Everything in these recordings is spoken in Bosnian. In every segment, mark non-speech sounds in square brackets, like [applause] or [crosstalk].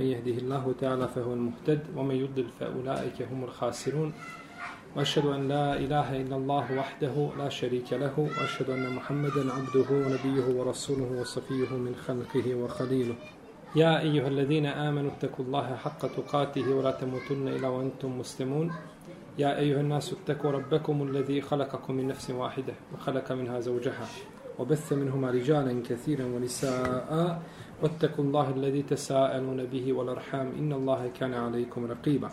من يهده الله تعالى فهو المهتد ومن يضلل فأولئك هم الخاسرون. وأشهد أن لا إله إلا الله وحده لا شريك له وأشهد أن محمدا عبده ونبيه ورسوله وصفيه من خلقه وخليله. يا أيها الذين آمنوا اتقوا الله حق تقاته ولا تموتن إلا وأنتم مسلمون. يا أيها الناس اتقوا ربكم الذي خلقكم من نفس واحدة وخلق منها زوجها وبث منهما رجالا كثيرا ونساء. واتقوا الله الذي تساءلون به والأرحام إن الله كان عليكم رقيبا.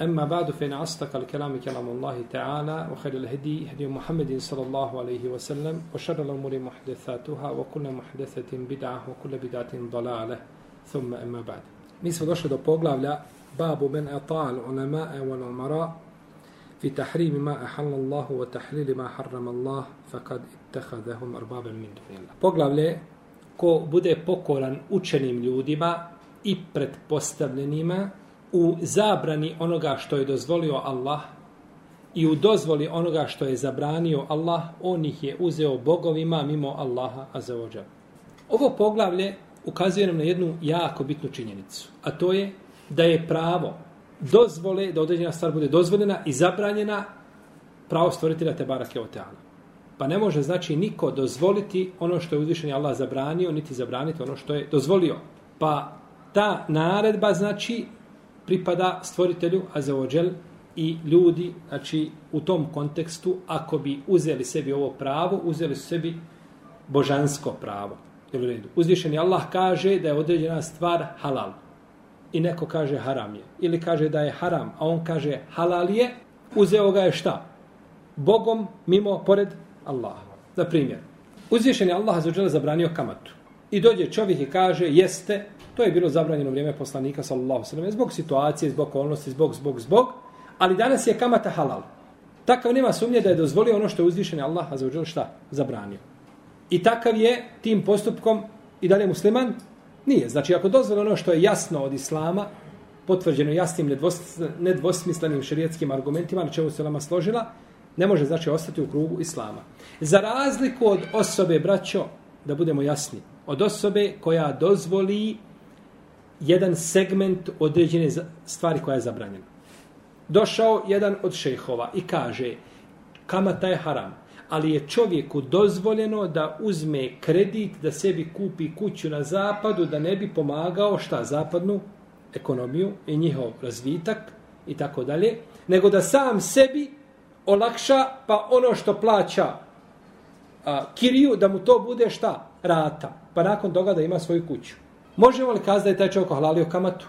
أما بعد فإن أصدق الكلام كلام الله تعالى وخير الهدي هدي محمد صلى الله عليه وسلم وشر الأمور محدثاتها وكل محدثة بدعة وكل بدعة ضلالة. ثم أما بعد. Mi smo poglavlja babu men ata'al ulama'a wal umara fi tahrimi ma ahalla Allah wa tahlili ma harrama Allah faqad ittakhadhahum arbaban min dunillah. Poglavlje ko bude pokoran učenim ljudima i pretpostavljenima u zabrani onoga što je dozvolio Allah i u dozvoli onoga što je zabranio Allah, on ih je uzeo bogovima mimo Allaha azaođa. Ovo poglavlje ukazuje nam na jednu jako bitnu činjenicu, a to je da je pravo dozvole, da određena stvar bude dozvoljena i zabranjena pravo stvoritelja Tebara barake oteana. Pa ne može znači niko dozvoliti ono što je uzvišeni Allah zabranio, niti zabraniti ono što je dozvolio. Pa ta naredba znači pripada stvoritelju Azzawajal i ljudi, znači u tom kontekstu, ako bi uzeli sebi ovo pravo, uzeli su sebi božansko pravo. Jel u redu? Uzvišeni Allah kaže da je određena stvar halal. I neko kaže haram je. Ili kaže da je haram, a on kaže halal je, uzeo ga je šta? Bogom mimo, pored Allaha. Na primjer, uzvišen je Allah za zabranio kamatu. I dođe čovjek i kaže, jeste, to je bilo zabranjeno vrijeme poslanika, sallallahu sallam, zbog situacije, zbog okolnosti, zbog, zbog, zbog, ali danas je kamata halal. Takav nema sumnje da je dozvolio ono što je uzvišen je Allah za šta? Zabranio. I takav je tim postupkom i dalje musliman? Nije. Znači, ako dozvoli ono što je jasno od Islama, potvrđeno jasnim, nedvosmislenim šerijetskim argumentima, na čemu se nama složila, ne može znači ostati u krugu islama. Za razliku od osobe, braćo, da budemo jasni, od osobe koja dozvoli jedan segment određene stvari koja je zabranjena. Došao jedan od šehova i kaže kamata je haram, ali je čovjeku dozvoljeno da uzme kredit, da sebi kupi kuću na zapadu, da ne bi pomagao šta zapadnu ekonomiju i njihov razvitak i tako dalje, nego da sam sebi olakša, pa ono što plaća a, kiriju, da mu to bude šta? Rata. Pa nakon toga da ima svoju kuću. Možemo li kazati da je taj čovjek ohalalio kamatu?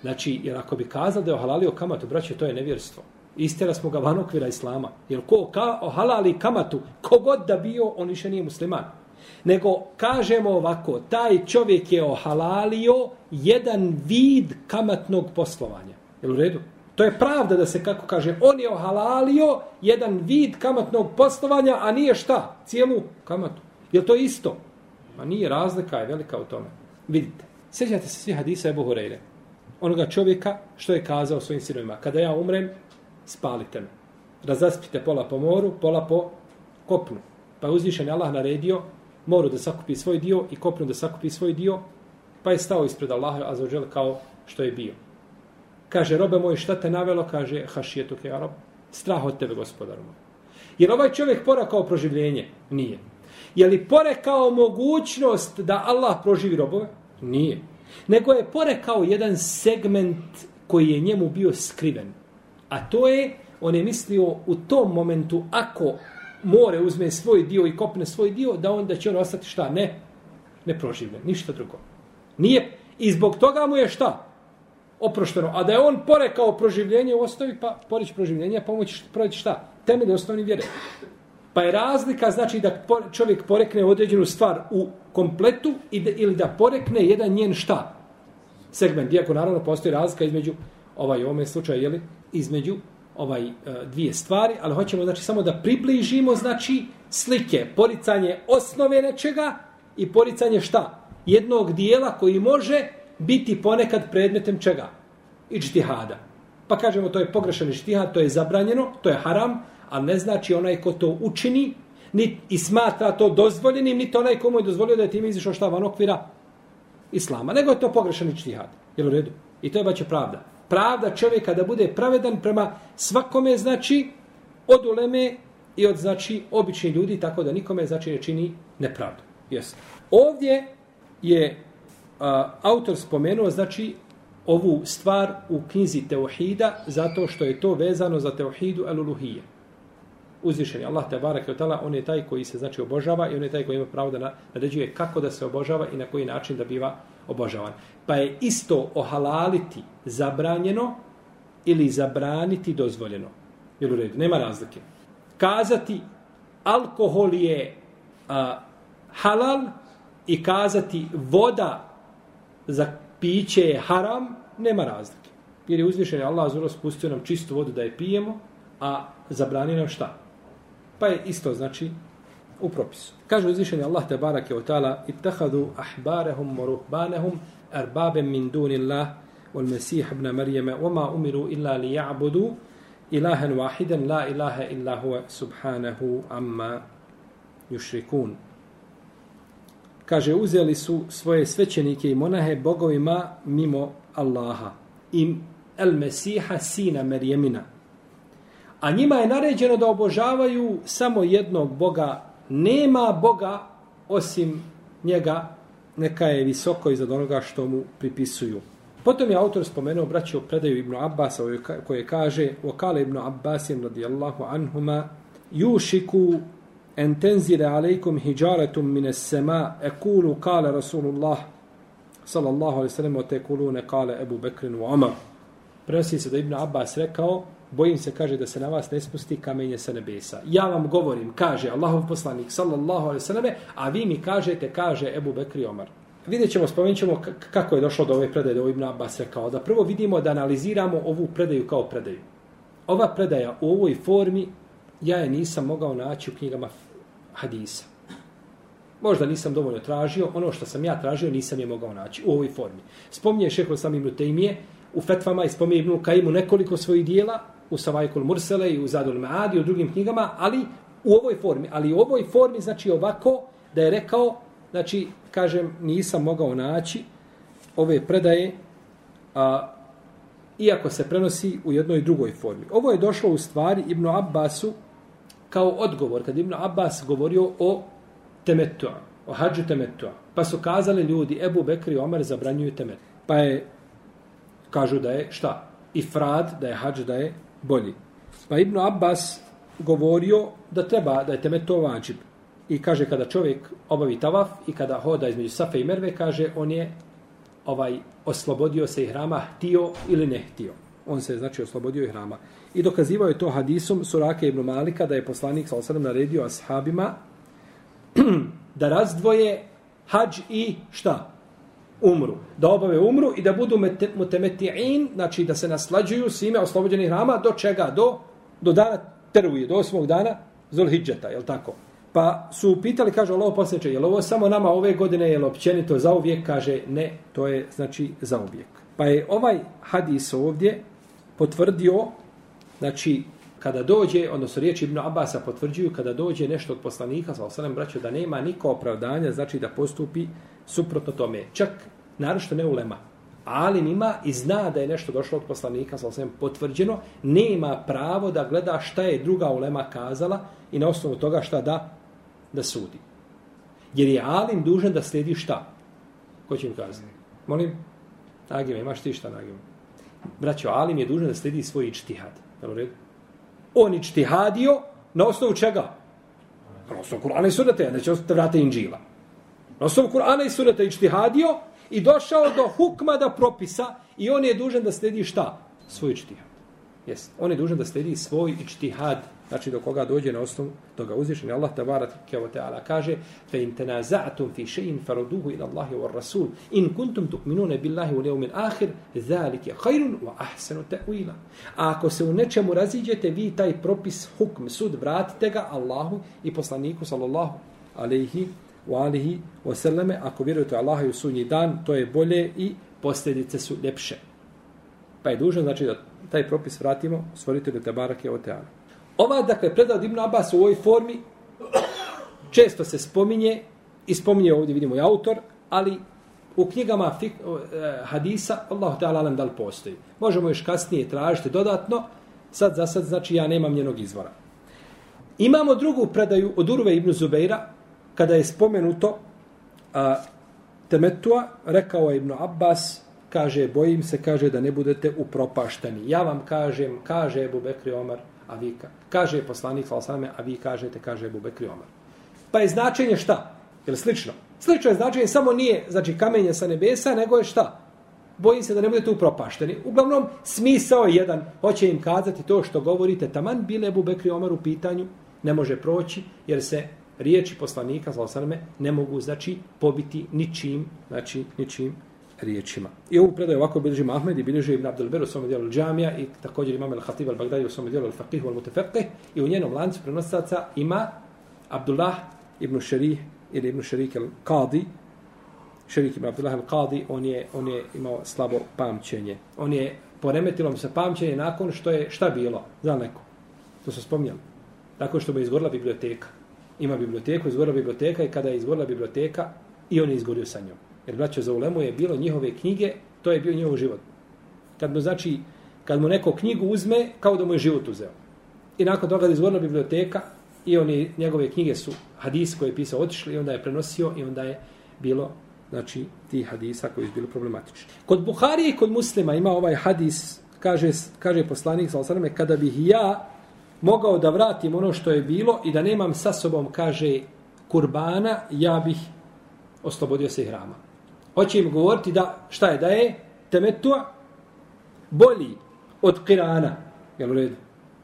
Znači, jer ako bi kazali da je ohalalio kamatu, braće, to je nevjerstvo. Istjera smo ga van okvira islama. Jer ko ka, ohalali kamatu, kogod da bio, on više nije musliman. Nego kažemo ovako, taj čovjek je ohalalio jedan vid kamatnog poslovanja. Jel u redu? To je pravda da se, kako kaže, on je ohalalio jedan vid kamatnog poslovanja, a nije šta? Cijelu kamatu. Je to isto? Ma nije, razlika je velika u tome. Vidite, sjećate se svi hadisa Ebu Hureyre, Onoga čovjeka što je kazao svojim sinovima. Kada ja umrem, spalite me. Razaspite pola po moru, pola po kopnu. Pa je uzvišen Allah naredio moru da sakupi svoj dio i kopnu da sakupi svoj dio, pa je stao ispred Allaha azzawajal kao što je bio. Kaže, robe moj, šta te navelo? Kaže, hašijetu ja rob. Strah od tebe, gospodaru moj. Jer ovaj čovjek porekao proživljenje? Nije. Je li porekao mogućnost da Allah proživi robove? Nije. Nego je porekao jedan segment koji je njemu bio skriven. A to je, on je mislio u tom momentu, ako more uzme svoj dio i kopne svoj dio, da onda će on ostati šta? Ne. Ne proživljen. Ništa drugo. Nije. I zbog toga mu je šta? Oprošteno. A da je on porekao proživljenje, ostavi pa poreć proživljenje, pomoći proći šta? Temelj osnovni vjere. Pa je razlika znači da čovjek porekne određenu stvar u kompletu ili da porekne jedan njen šta? Segment. Iako naravno postoji razlika između ovaj u ovom slučaju, jeli, između ovaj e, dvije stvari, ali hoćemo znači samo da približimo znači slike, poricanje osnove nečega i poricanje šta? Jednog dijela koji može biti ponekad predmetem čega? Ičtihada. Pa kažemo to je pogrešan ičtihad, to je zabranjeno, to je haram, ali ne znači onaj ko to učini ni, i smatra to dozvoljenim, niti onaj komu je dozvolio da je time izišao šta van okvira islama, nego je to pogrešan ičtihad. Jel u redu? I to je baće pravda. Pravda čovjeka da bude pravedan prema svakome, znači, od uleme i od, znači, obični ljudi, tako da nikome, znači, ne čini nepravdu. Yes. Ovdje je a, autor spomenuo, znači, ovu stvar u knjizi Teohida, zato što je to vezano za Teohidu Eluluhije. uzvišeni Allah te barek i tala, on je taj koji se znači obožava i on je taj koji ima pravo da naređuje kako da se obožava i na koji način da biva obožavan. Pa je isto ohalaliti zabranjeno ili zabraniti dozvoljeno. Jel u redu? Nema razlike. Kazati alkohol je a, halal i kazati voda za piće je haram, nema razlike. Jer je uzvišen Allah zelo spustio nam čistu vodu da je pijemo, a zabrani nam šta? pa je isto znači u propisu. Kaže uzvišeni Allah te barake od tala ittahadu ahbarehum wa ruhbanehum arbabem min dunillah wal mesih ibn Marijeme wama umiru illa li ja'budu ilahen wahiden la ilaha illa huwa subhanahu amma yushrikun. Kaže, uzeli su svoje svećenike i monahe bogovima mimo Allaha. Im el Mesiha sina Merjemina. A njima je naređeno da obožavaju samo jednog Boga. Nema Boga osim njega, neka je visoko iznad onoga što mu pripisuju. Potom je autor spomenuo braću predaju Ibnu Abbasa koje kaže Vokale Ibnu Abbasim radijallahu anhuma Jušiku en tenzile alejkum hijaretum mine sema ekulu kale Rasulullah sallallahu alaihi sallam o tekulune kale Ebu Bekrin u Omar. Prenosi se da Ibn Abbas rekao bojim se, kaže, da se na vas ne spusti kamenje sa nebesa. Ja vam govorim, kaže Allahov poslanik, sallallahu alaihi sallam, a vi mi kažete, kaže Ebu Bekri Omar. Vidjet ćemo, spomenut ćemo kako je došlo do ove predaje, do Ibn Abbas rekao, da prvo vidimo da analiziramo ovu predaju kao predaju. Ova predaja u ovoj formi, ja je nisam mogao naći u knjigama hadisa. Možda nisam dovoljno tražio, ono što sam ja tražio nisam je mogao naći u ovoj formi. Spominje šehol sam Ibn Tejmije, u fetvama i spominje Ibn Kajimu nekoliko svojih dijela, u Savajkul Mursele i u Zadul Maadi i u drugim knjigama, ali u ovoj formi. Ali u ovoj formi, znači ovako, da je rekao, znači, kažem, nisam mogao naći ove predaje, a, iako se prenosi u jednoj drugoj formi. Ovo je došlo u stvari Ibnu Abbasu kao odgovor, kad Ibn Abbas govorio o temetua, o hađu temetua. Pa su kazali ljudi, Ebu Bekri i Omer zabranjuju temet. Pa je, kažu da je šta? Ifrad, da je hađ, da je bolji. Pa Ibn Abbas govorio da treba, da je temetua to vađib. I kaže kada čovjek obavi tavaf i kada hoda između Safe i Merve, kaže on je ovaj oslobodio se i hrama htio ili ne htio. On se znači oslobodio i hrama. I dokazivao je to hadisom Surake ibn Malika da je poslanik sa osadom naredio ashabima [clears throat] da razdvoje hađ i šta? umru. Da obave umru i da budu mutemeti'in, znači da se naslađuju svime oslobođenih hrama do čega? Do, do dana teruje, do osmog dana Zulhidžeta, je tako? Pa su pitali, kaže Allah posljedče, je li ovo samo nama ove godine, je li općenito za uvijek? Kaže, ne, to je znači za uvijek. Pa je ovaj hadis ovdje potvrdio, znači, kada dođe, odnosno riječ Ibn Abasa potvrđuju, kada dođe nešto od poslanika, sa osanem braćo, da nema niko opravdanja, znači da postupi suprotno tome. Čak, naravno ne ulema, ali nima i zna da je nešto došlo od poslanika, sa osanem potvrđeno, nema pravo da gleda šta je druga ulema kazala i na osnovu toga šta da, da sudi. Jer je alim dužan da slijedi šta? Ko će im kazati? Molim? Nagime, imaš ti šta nagime? Braćo, alim je dužan da sledi svoj ičtihad. Jel u redu? on ičtihadio na osnovu čega? Na osnovu Kur'ana i Surata, neće ostati vrata Inđila. Na osnovu Kur'ana i Surata ičtihadio i došao do hukma da propisa i on je dužan da sledi šta? Svoj ičtihad. Jes, On je dužan da sledi svoj ičtihad znači do koga dođe na osnovu toga uzvišen Allah tabarak kao teala. Kaže fe in tanaza'tum fi še'in faruduhu ila Allahi wa rasul. In kuntum tu'minuna billahi wal yawmil akhir zalika khairun wa ahsanu ta'wila. Ako se u nečemu raziđete vi taj propis hukm sud vratite ga Allahu i poslaniku sallallahu alejhi wa alihi wa sallame ako vjerujete Allahu u sunji dan to je bolje i posljedice su ljepše pa je dužan znači da taj propis vratimo stvoritelju te barake o teala. Ova, dakle, predaja od Ibn Abbas u ovoj formi često se spominje i spominje ovdje, vidimo, i autor, ali u knjigama fik, e, hadisa, Allah ta'ala alam da li postoji. Možemo još kasnije tražiti dodatno, sad za sad, znači ja nemam njenog izvora. Imamo drugu predaju od Urve ibn Zubeira, kada je spomenuto a, temetua, rekao je ibn Abbas, kaže, bojim se, kaže, da ne budete upropašteni. Ja vam kažem, kaže Ebu Bekri Omar, a vi ka, kaže poslanik Salasaleme, a vi kažete, kaže Ebu Bekri Omar. Pa je značenje šta? Je slično? Slično je značenje, samo nije znači kamenje sa nebesa, nego je šta? Bojim se da ne budete upropašteni. Uglavnom, smisao je jedan. Hoće im kazati to što govorite. Taman bile Ebu Bekri Omar u pitanju, ne može proći, jer se riječi poslanika, Salasaleme, ne mogu, znači, pobiti ničim, znači, ničim riječima. I ovu predaju ovako bilježi Mahmed i bilježi Ibn Abdel Beru u svome dijelu Džamija i također imam Al-Hatib Al-Bagdadi u svome dijelu Al-Faqih Al-Mutafaqih i u njenom lancu prenosaca ima Abdullah ibn Šerih ili ibn Šerik Al-Qadi Šerik ibn Abdullah Al-Qadi on je, on je imao slabo pamćenje. On je poremetilo mu se pamćenje nakon što je šta bilo? Zna neko? To se spomnjali. Nakon što je izgorila biblioteka. Ima biblioteku, izgorila biblioteka i kada je izgorila biblioteka i on je izgorio sa njom. Jer braćo za ulemu je bilo njihove knjige, to je bio njihov život. Kad mu znači, kad mu neko knjigu uzme, kao da mu je život uzeo. I nakon toga je izvorna biblioteka i oni, njegove knjige su hadis koje je pisao otišli i onda je prenosio i onda je bilo znači ti hadisa koji su bili problematični. Kod Buhari i kod muslima ima ovaj hadis, kaže, kaže poslanik sa osaname, kada bih ja mogao da vratim ono što je bilo i da nemam sa sobom, kaže, kurbana, ja bih oslobodio se hrama. Hoće im govoriti da, šta je, da je temetua bolji od kirana. Jel u redu?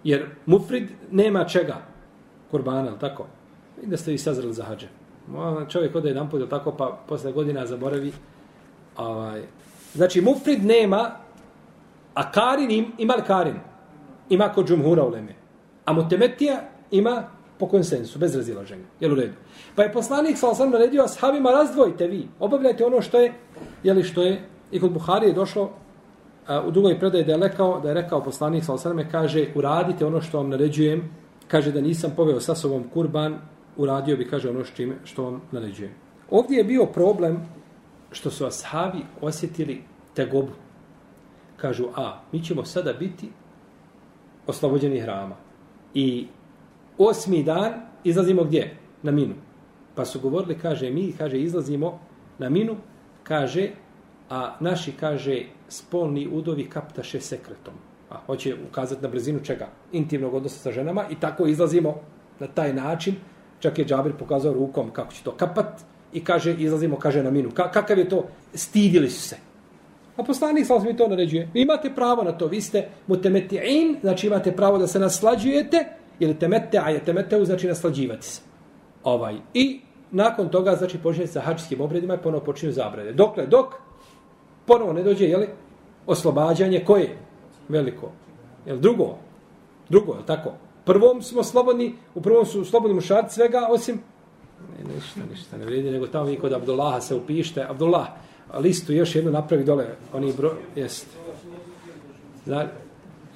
Jer mufrid nema čega. Kurbana, tako? I da ste vi sazrali za hađe. Ono, čovjek ode jedan put, tako, pa posle godina zaboravi. Ovaj. Znači, mufrid nema, a karin im, ima li karin? Ima kod džumhura u leme. A mutemetija ima po konsensu, bez razilaženja. Jel u redu? Pa je poslanik sa osam naredio ashabima, razdvojite vi, obavljajte ono što je, jeli što je, i kod Buhari je došlo a, u drugoj predaji da je rekao, da je rekao poslanik sa osam, kaže, uradite ono što vam naređujem, kaže da nisam poveo sa sobom kurban, uradio bi, kaže, ono što, što vam naređujem. Ovdje je bio problem što su ashabi osjetili tegobu. Kažu, a, mi ćemo sada biti oslobođeni hrama. I osmi dan izlazimo gdje? Na minu. Pa su govorili, kaže, mi, kaže, izlazimo na minu, kaže, a naši, kaže, spolni udovi kaptaše sekretom. A hoće ukazati na brzinu čega? Intimnog odnosa sa ženama i tako izlazimo na taj način. Čak je Džabir pokazao rukom kako će to kapat i kaže, izlazimo, kaže, na minu. Ka kakav je to? Stidili su se. A poslanik sa mi to naređuje. Vi imate pravo na to. Vi ste mutemeti'in, znači imate pravo da se naslađujete, ili temete, a je temete, znači naslađivati se. Ovaj. I nakon toga, znači, počinje sa hačskim obredima i ponovo počinju zabrade. Dokle, dok ponovo ne dođe, jeli, oslobađanje koje? Veliko. Jel drugo? Drugo, je tako? Prvom smo slobodni, u prvom su slobodni mušarci svega, osim ne, ništa, ništa ne vredi, nego tamo vi kod Abdullaha se upište. Abdullah, listu još jednu napravi dole, oni broj, jest. Znači,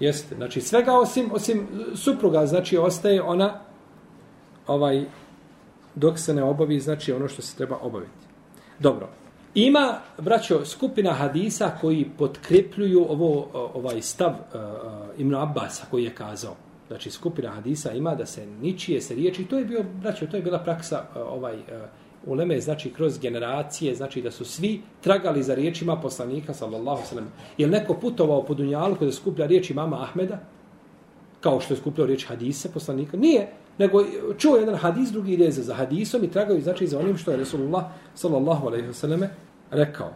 Jeste, znači svega osim osim supruga, znači ostaje ona ovaj dok se ne obavi, znači ono što se treba obaviti. Dobro. Ima, braćo, skupina hadisa koji potkrepljuju ovo, ovaj stav uh, Ibn Abbasa koji je kazao. Znači, skupina hadisa ima da se ničije se riječi. To je bio, braćo, to je bila praksa uh, ovaj uh, uleme znači kroz generacije, znači da su svi tragali za riječima poslanika sallallahu alejhi ve li neko putovao po dunjalu kada skuplja riječi mama Ahmeda kao što je skupljao riječ hadise poslanika? Nije, nego čuo jedan hadis, drugi ide za hadisom i tragaju znači za onim što je Resulullah sallallahu alejhi ve selleme rekao.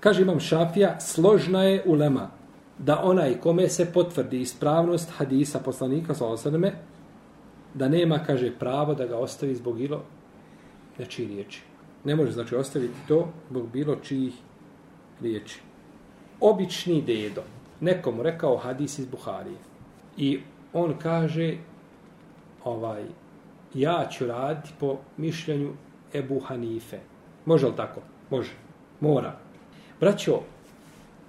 Kaže imam Šafija, složna je ulema da onaj kome se potvrdi ispravnost hadisa poslanika sallallahu alejhi ve da nema, kaže, pravo da ga ostavi zbog ilo, nečiji riječi. Ne može znači ostaviti to zbog bilo čijih riječi. Obični dedo. Nekomu rekao hadis iz Buharije. I on kaže ovaj ja ću raditi po mišljenju Ebu Hanife. Može li tako? Može. Mora. Braćo,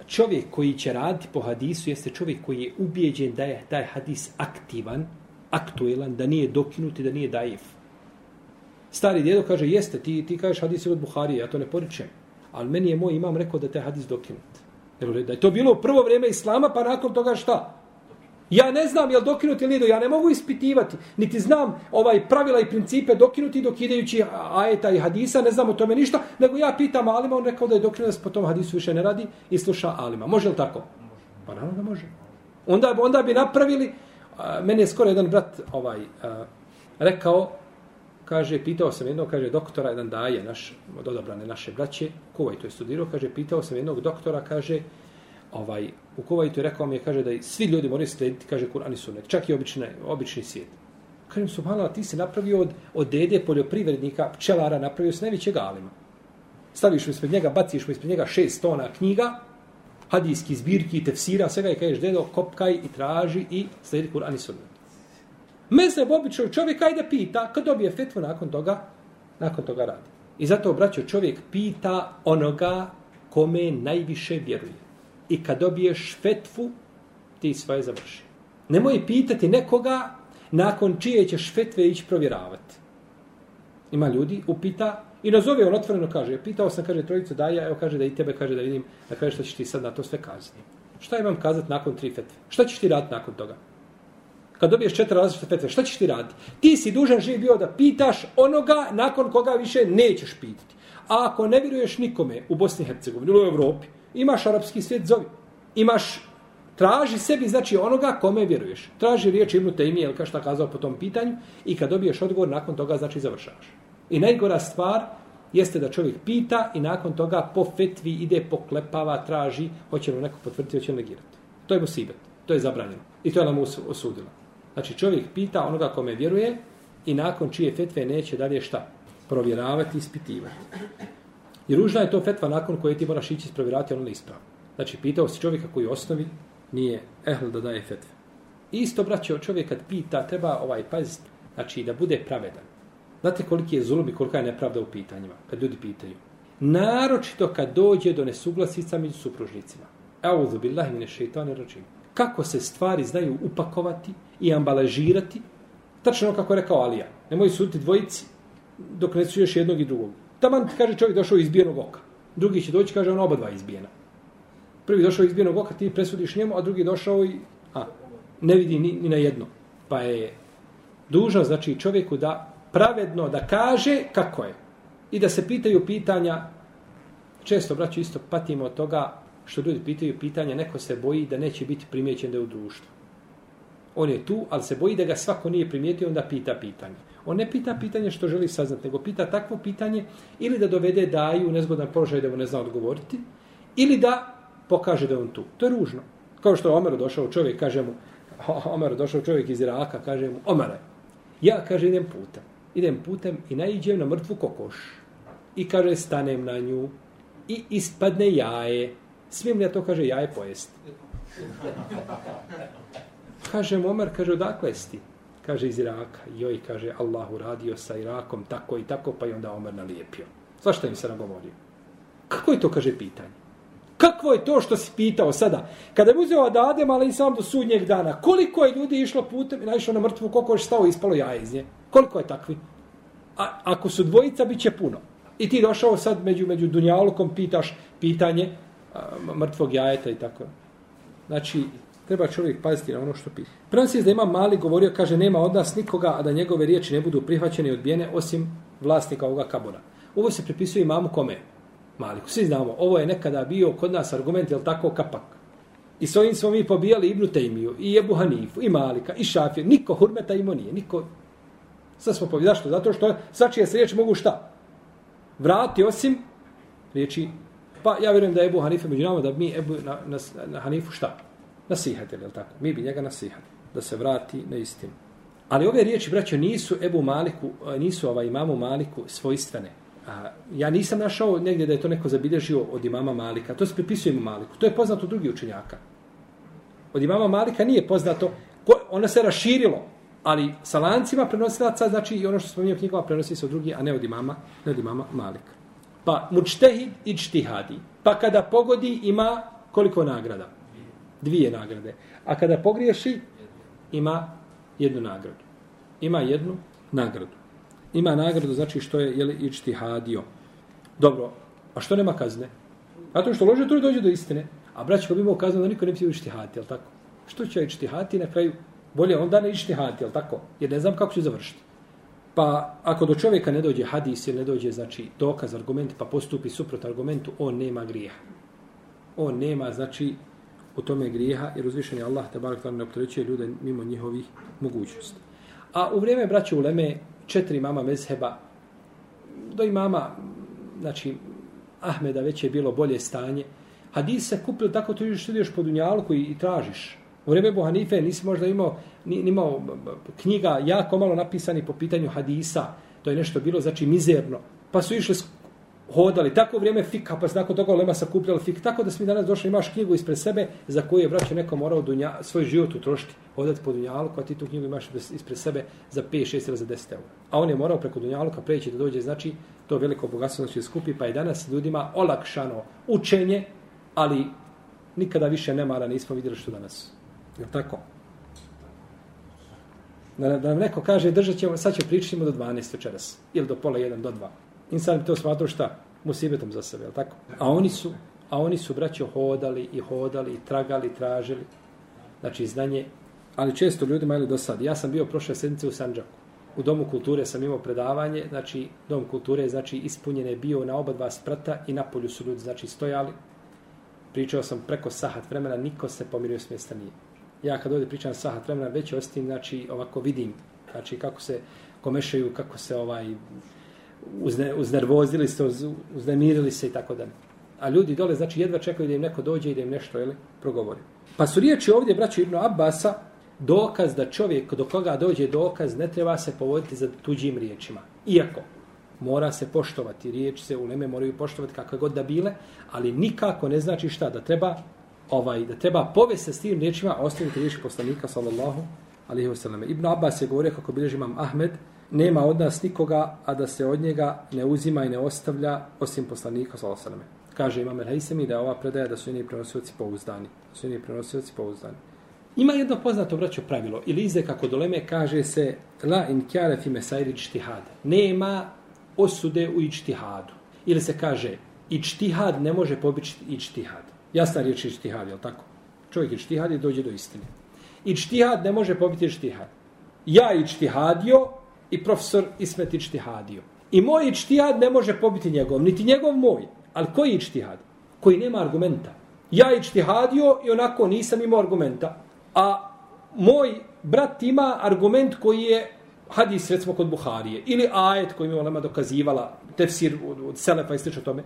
čovjek koji će raditi po hadisu jeste čovjek koji je ubijeđen da je taj hadis aktivan, aktuelan, da nije dokinut i da nije daif. Stari djedo kaže, jeste, ti, ti kažeš hadis od Buharije, ja to ne poričem. Ali meni je moj imam rekao da te hadis dokinut. Jel, da je to bilo u prvo vrijeme islama, pa nakon toga šta? Ja ne znam je li dokinut ili ja ne mogu ispitivati, niti znam ovaj pravila i principe dokinuti dokidajući ajeta i hadisa, ne znam o tome ništa, nego ja pitam Alima, on rekao da je dokinut, da po tom hadisu više ne radi i sluša Alima. Može li tako? Pa naravno da može. Onda, onda bi napravili, a, meni je skoro jedan brat ovaj, a, rekao, kaže, pitao sam jednog, kaže, doktora, jedan daje, naš, od odabrane naše braće, Kuvaj to je studirao, kaže, pitao sam jednog doktora, kaže, ovaj, u Kuvajtu je rekao mi je, kaže, da svi ljudi moraju slediti, kaže, Kur'an i Sunnet, čak i obične, obični svijet. Kažem, subhanallah, ti se napravio od, od dede poljoprivrednika, pčelara, napravio se najvećeg alima. Staviš mu ispred njega, baciš mu ispred njega šest tona knjiga, hadijski zbirki, tefsira, svega i kažeš, dedo, kopkaj i traži i slijedi Kur'an i Sunnet. Mezeb obično čovjek ajde pita, kad dobije fetvu nakon toga, nakon toga radi. I zato, braćo, čovjek pita onoga kome najviše vjeruje i kad dobiješ fetvu, ti svoje završi. Nemoj pitati nekoga nakon čije ćeš fetve ići provjeravati. Ima ljudi, upita i nazove on otvoreno kaže, pitao sam, kaže, trojicu daja, evo kaže da i tebe kaže da vidim, da kaže šta ćeš ti sad na to sve kazati. Šta imam kazati nakon tri fetve? Šta ćeš ti raditi nakon toga? Kad dobiješ četiri različite fetve, šta ćeš ti raditi? Ti si dužan živ bio da pitaš onoga nakon koga više nećeš pitati. A ako ne vjeruješ nikome u Bosni i Hercegovini, u Evropi, imaš arapski svijet, zovi. Imaš, traži sebi, znači onoga kome vjeruješ. Traži riječ Ibnu Tejmi, jel šta kazao po tom pitanju, i kad dobiješ odgovor, nakon toga, znači završavaš. I najgora stvar jeste da čovjek pita i nakon toga po fetvi ide, poklepava, traži, hoće li neko potvrditi, hoće li negirati. To je musibet, to je zabranjeno. I to je nam osudilo. Znači čovjek pita onoga kome vjeruje i nakon čije fetve neće dalje šta? Provjeravati i ispitivati. I ružna je to fetva nakon koje ti moraš ići isprovjerati ono ispravno. Znači, pitao si čovjeka koji osnovi nije ehl da daje fetve. Isto, braće, čovjek kad pita, treba ovaj paziti, znači da bude pravedan. Znate koliki je zulum i kolika je nepravda u pitanjima, kad ljudi pitaju. Naročito kad dođe do nesuglasica među supružnicima. Evo, billahi mine. Kako se stvari znaju upakovati i ambalažirati, tačno ono kako je rekao Alija. Nemoj suditi dvojici dok ne suješ jednog i drugog. Taman kaže čovjek došao iz bijenog oka. Drugi će doći, kaže on oba dva izbijena. Prvi došao iz bijenog oka, ti presudiš njemu, a drugi došao i a, ne vidi ni, ni na jedno. Pa je dužno, znači, čovjeku da pravedno da kaže kako je. I da se pitaju pitanja, često, braću, isto patimo od toga što ljudi pitaju pitanja, neko se boji da neće biti primjećen da je u društvu. On je tu, ali se boji da ga svako nije primijetio, onda pita pitanje. On ne pita pitanje što želi saznati, nego pita takvo pitanje ili da dovede daju u nezgodan položaj da mu ne zna odgovoriti, ili da pokaže da on tu. To je ružno. Kao što je Omer došao čovjek, kaže mu, [laughs] Omer došao čovjek iz Iraka, kaže mu, Omare, ja, kaže, idem putem. Idem putem i naiđem na mrtvu kokoš. I kaže, stanem na nju i ispadne jaje. Smijem li ja to, kaže, jaje pojesti? Kaže Omer, kaže, odakle si ti? Kaže, iz Iraka. Joj, kaže, Allahu radio sa Irakom, tako i tako, pa i onda Omer nalijepio. Zašto im se nagovorio? Kako je to, kaže, pitanje? Kakvo je to što si pitao sada? Kada je uzeo Adadem, ali i sam do sudnjeg dana, koliko je ljudi išlo putem i naišlo na mrtvu, koliko je stao i ispalo jaje iz nje? Koliko je takvi? A, ako su dvojica, bit će puno. I ti došao sad među, među Dunjalukom, pitaš pitanje mrtvog jajeta i tako. Znači, treba čovjek paziti na ono što piše. Prenosi da ima mali govorio, kaže, nema od nas nikoga, a da njegove riječi ne budu prihvaćene i odbijene, osim vlasnika ovoga kabora. Ovo se pripisuje imamu kome? Maliku. Svi znamo, ovo je nekada bio kod nas argument, jel tako, kapak. I s ovim smo mi pobijali Ibnu Tejmiju, i Ebu Hanifu, i Malika, i Šafir. Niko hurmeta imao nije, niko... Sad smo pobijali. Zašto? Zato što svačije se riječi mogu šta? Vrati osim riječi... Pa ja vjerujem da je Ebu Hanife među nama, da mi Ebu na, na, na Hanifu šta? Nasihati, jel tako? Mi bi njega nasihati. Da se vrati na istinu. Ali ove riječi, braćo, nisu Ebu Maliku, nisu ovaj imamu Maliku svojstvene. A, ja nisam našao negdje da je to neko zabilježio od imama Malika. To se pripisuje imamu Maliku. To je poznato od drugih učenjaka. Od imama Malika nije poznato. Ko, ono se raširilo. Ali sa lancima prenosilaca, znači i ono što spominje u knjigama prenosi se od drugih, a ne od imama, ne od imama Malika. Pa mučtehid i čtihadi. Pa kada pogodi ima koliko nagrada? Dvije nagrade. A kada pogriješi ima jednu nagradu. Ima jednu nagradu ima nagradu, znači što je jeli, ičtihadio. Dobro, A što nema kazne? Zato što lože, to dođe do istine. A braći ko bi imao kaznu da niko ne bi bio ištihati, jel tako? Što će ištihati na kraju? Bolje onda ne ištihati, jel tako? Jer ne znam kako će završiti. Pa ako do čovjeka ne dođe hadis ili ne dođe znači dokaz, argument, pa postupi suprot argumentu, on nema grijeha. On nema, znači, u tome grijeha, jer uzvišen je Allah, te barak ne opterećuje ljude mimo njihovih mogućnosti. A u vrijeme braća Uleme četiri mama mezheba, do imama, znači, Ahmeda već je bilo bolje stanje, hadis se kupili tako, to još ideš po dunjalku i, i tražiš. U vrijeme Ebu Hanife nisi možda imao, ni, imao knjiga jako malo napisani po pitanju hadisa. To je nešto bilo, znači, mizerno. Pa su išli hodali. Tako u vrijeme fika, pa se nakon toga lema sakupljali fik. Tako da smo danas došli, imaš knjigu ispred sebe za koju je vraćao neko morao dunja, svoj život utrošiti. odati po dunjalu, a ti tu knjigu imaš ispred sebe za 5, 6 ili za 10 eura. A on je morao preko dunjaluka preći da dođe, znači, to veliko bogatstvo znači skupi, pa je danas ljudima olakšano učenje, ali nikada više nemara nismo vidjeli što danas. Je tako? Da, da nam neko kaže, držat ćemo, sad će pričati do 12 večeras. Ili do pola 1, do 2. Insan bi to smatrao šta? Musibetom za sebe, je tako? A oni su, a oni su, braćo, hodali i hodali i tragali, tražili. Znači, znanje. Ali često ljudima ili do sad. Ja sam bio prošle sedmice u Sanđaku. U Domu kulture sam imao predavanje. Znači, Dom kulture je znači, ispunjen bio na oba dva sprata i na polju su ljudi znači, stojali. Pričao sam preko sahat vremena, niko se pomirio s mjesta nije ja kad ovdje pričam sahat vremena, već ostim, znači, ovako vidim, znači, kako se komešaju, kako se, ovaj, uzne, uznervozili se, uz, uznemirili se i tako dalje. A ljudi dole, znači, jedva čekaju da im neko dođe i da im nešto, jel, progovori. Pa su riječi ovdje, braćo Ibnu Abbasa, dokaz da čovjek do koga dođe dokaz ne treba se povoditi za tuđim riječima. Iako mora se poštovati, riječ se u moraju poštovati kakve god da bile, ali nikako ne znači šta, da treba ovaj da treba povesti s tim riječima ostaviti riječi poslanika sallallahu alejhi ve selleme Ibn Abbas je govorio kako bilježi imam Ahmed nema od nas nikoga a da se od njega ne uzima i ne ostavlja osim poslanika sallallahu alejhi ve selleme kaže imam El-Haisemi da je ova predaja da su njeni prenosioci pouzdani da su njeni prenosioci pouzdani Ima jedno poznato braćo pravilo, ili ize kako doleme kaže se la in kjare fi mesairi čtihad. Nema osude u ičtihadu. Ili se kaže ičtihad ne može pobići ičtihad. Jasna riječ je ištihad, je tako? Čovjek ištihad i dođe do istine. Ištihad ne može pobiti ištihad. Ja ištihadio i profesor Ismet ištihadio. I moj ištihad ne može pobiti njegov, niti njegov moj. Ali koji ištihad? Koji nema argumenta. Ja ištihadio i onako nisam imao argumenta. A moj brat ima argument koji je hadis recimo kod Buharije. Ili ajet koji mi je ona dokazivala, tefsir od, od Selefa i slično tome.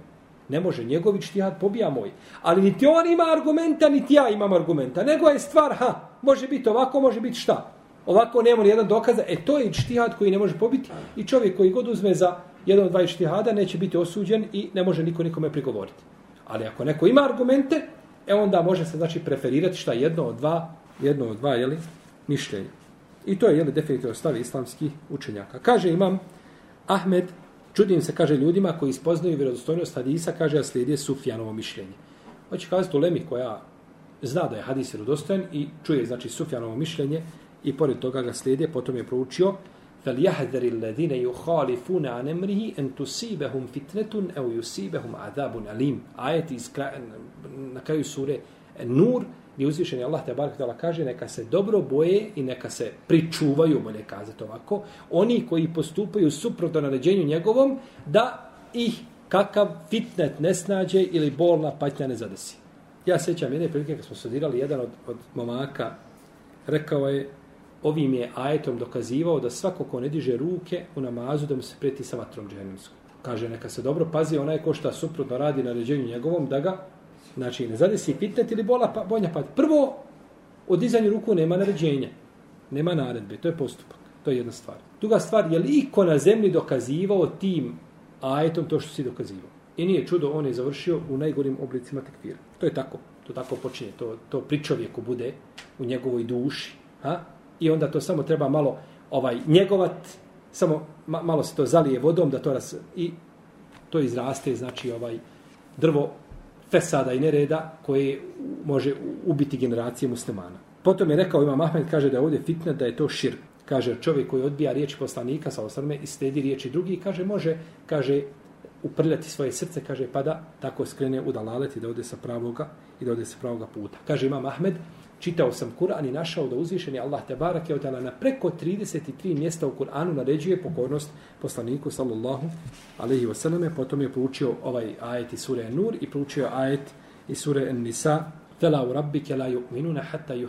Ne može, njegovi čtihad pobija moj. Ali niti on ima argumenta, niti ja imam argumenta. Nego je stvar, ha, može biti ovako, može biti šta. Ovako nema ni jedan dokaz. E to je čtihad koji ne može pobiti. I čovjek koji god uzme za jedan od dva čtihada neće biti osuđen i ne može niko nikome prigovoriti. Ali ako neko ima argumente, e onda može se znači preferirati šta jedno od dva, jedno od dva, jeli, mišljenja. I to je, jeli, definitivno stavi islamskih učenjaka. Kaže imam Ahmed Čudim se, kaže, ljudima koji ispoznaju vjerodostojnost hadisa, kaže, a slijedi Sufjanovo mišljenje. Hoće kazati u Lemi koja zna da je hadis vjerodostojan i čuje, znači, Sufjanovo mišljenje i pored toga ga slijedi, potom je proučio فَلْيَحْذَرِ الَّذِينَ يُخَالِفُونَ عَنْ اَمْرِهِ أَنْ تُسِيبَهُمْ فِتْنَةٌ اَوْ يُسِيبَهُمْ عَذَابٌ أَلِيمٌ Ajet iz na kraju sure Nur, gdje uzvišen je Allah te barek tala kaže neka se dobro boje i neka se pričuvaju, bolje kazati ovako, oni koji postupaju suprotno naređenju njegovom, da ih kakav fitnet ne snađe ili bolna patnja ne zadesi. Ja sećam jedne prilike kad smo studirali, jedan od, od momaka rekao je, ovim je ajetom dokazivao da svako ko ne diže ruke u namazu da mu se preti sa vatrom džehennemskom. Kaže, neka se dobro pazi, onaj ko šta suprotno radi na ređenju njegovom, da ga Znači, ne zadesi fitnet ili bola, pa, bolja pad. Prvo, od dizanju ruku nema naređenja. Nema naredbe. To je postupak. To je jedna stvar. Druga stvar, je li iko na zemlji dokazivao tim ajetom to što si dokazivao? I nije čudo, on je završio u najgorim oblicima tekvira. To je tako. To tako počinje. To, to pri čovjeku bude u njegovoj duši. Ha? I onda to samo treba malo ovaj njegovat, samo ma, malo se to zalije vodom da to raz, i to izraste, znači ovaj drvo fesada i nereda koje može ubiti generacije muslimana. Potom je rekao Imam Ahmed, kaže da je ovdje fitna, da je to širk. Kaže čovjek koji odbija riječ poslanika sa osrme i stedi riječi drugi, kaže može, kaže uprljati svoje srce, kaže, pa da tako skrene u dalalet i da ode sa pravoga i da ode sa pravoga puta. Kaže Imam Ahmed, čitao sam Kur'an i našao da uzvišeni Allah te barake odala na preko 33 mjesta u Kur'anu naređuje pokornost poslaniku sallallahu alaihi wasallam potom je proučio ovaj ajet i sure Nur i proučio ajet i sure An-Nisa tela u la yu'minuna hatta ju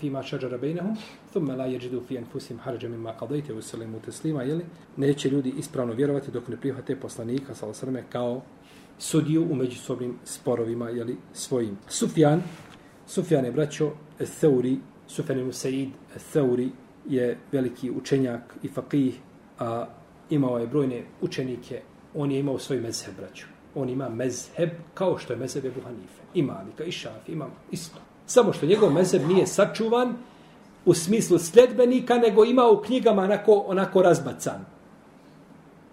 fima šađara bejnehum thumma la jeđidu fi anfusim harđa mimma qadayta u selimu teslima jeli? neće ljudi ispravno vjerovati dok ne prihvate poslanika sallallahu alaihi selleme kao sudiju u međusobnim sporovima jeli, svojim. Sufjan Sufjan je braćo Thauri Sufjan ibn Said Thauri je veliki učenjak i faqih a imao je brojne učenike on je imao svoj mezheb braćo on ima mezheb kao što je mezheb Ebu Hanife. I Malika, i Šafi, imam isto. Samo što njegov mezheb nije sačuvan u smislu sljedbenika, nego ima u knjigama onako, onako razbacan.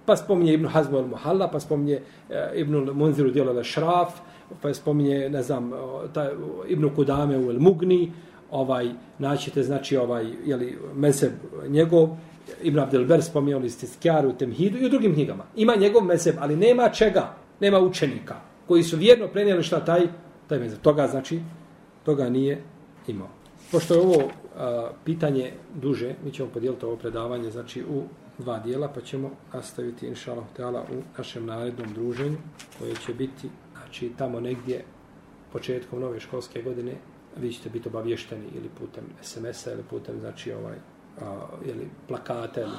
Pa spominje Ibn Hazmu al Muhalla, pa spominje e, Ibn Munziru djelo al Šraf, pa spominje, ne znam, taj, Ibn Kudame u El Mugni, ovaj, naćete, znači, ovaj, jeli, meseb njegov, Ibn Abdelber spominje on iz Tiskjaru, Temhidu i u drugim knjigama. Ima njegov meseb, ali nema čega nema učenika koji su vjerno prenijeli šta taj taj meseb. Toga znači toga nije imao. Pošto je ovo a, pitanje duže, mi ćemo podijeliti ovo predavanje znači u dva dijela, pa ćemo nastaviti inshallah teala u našem narednom druženju koje će biti znači tamo negdje početkom nove školske godine. Vi ćete biti obavješteni ili putem SMS-a ili putem znači ovaj a, ili plakata ili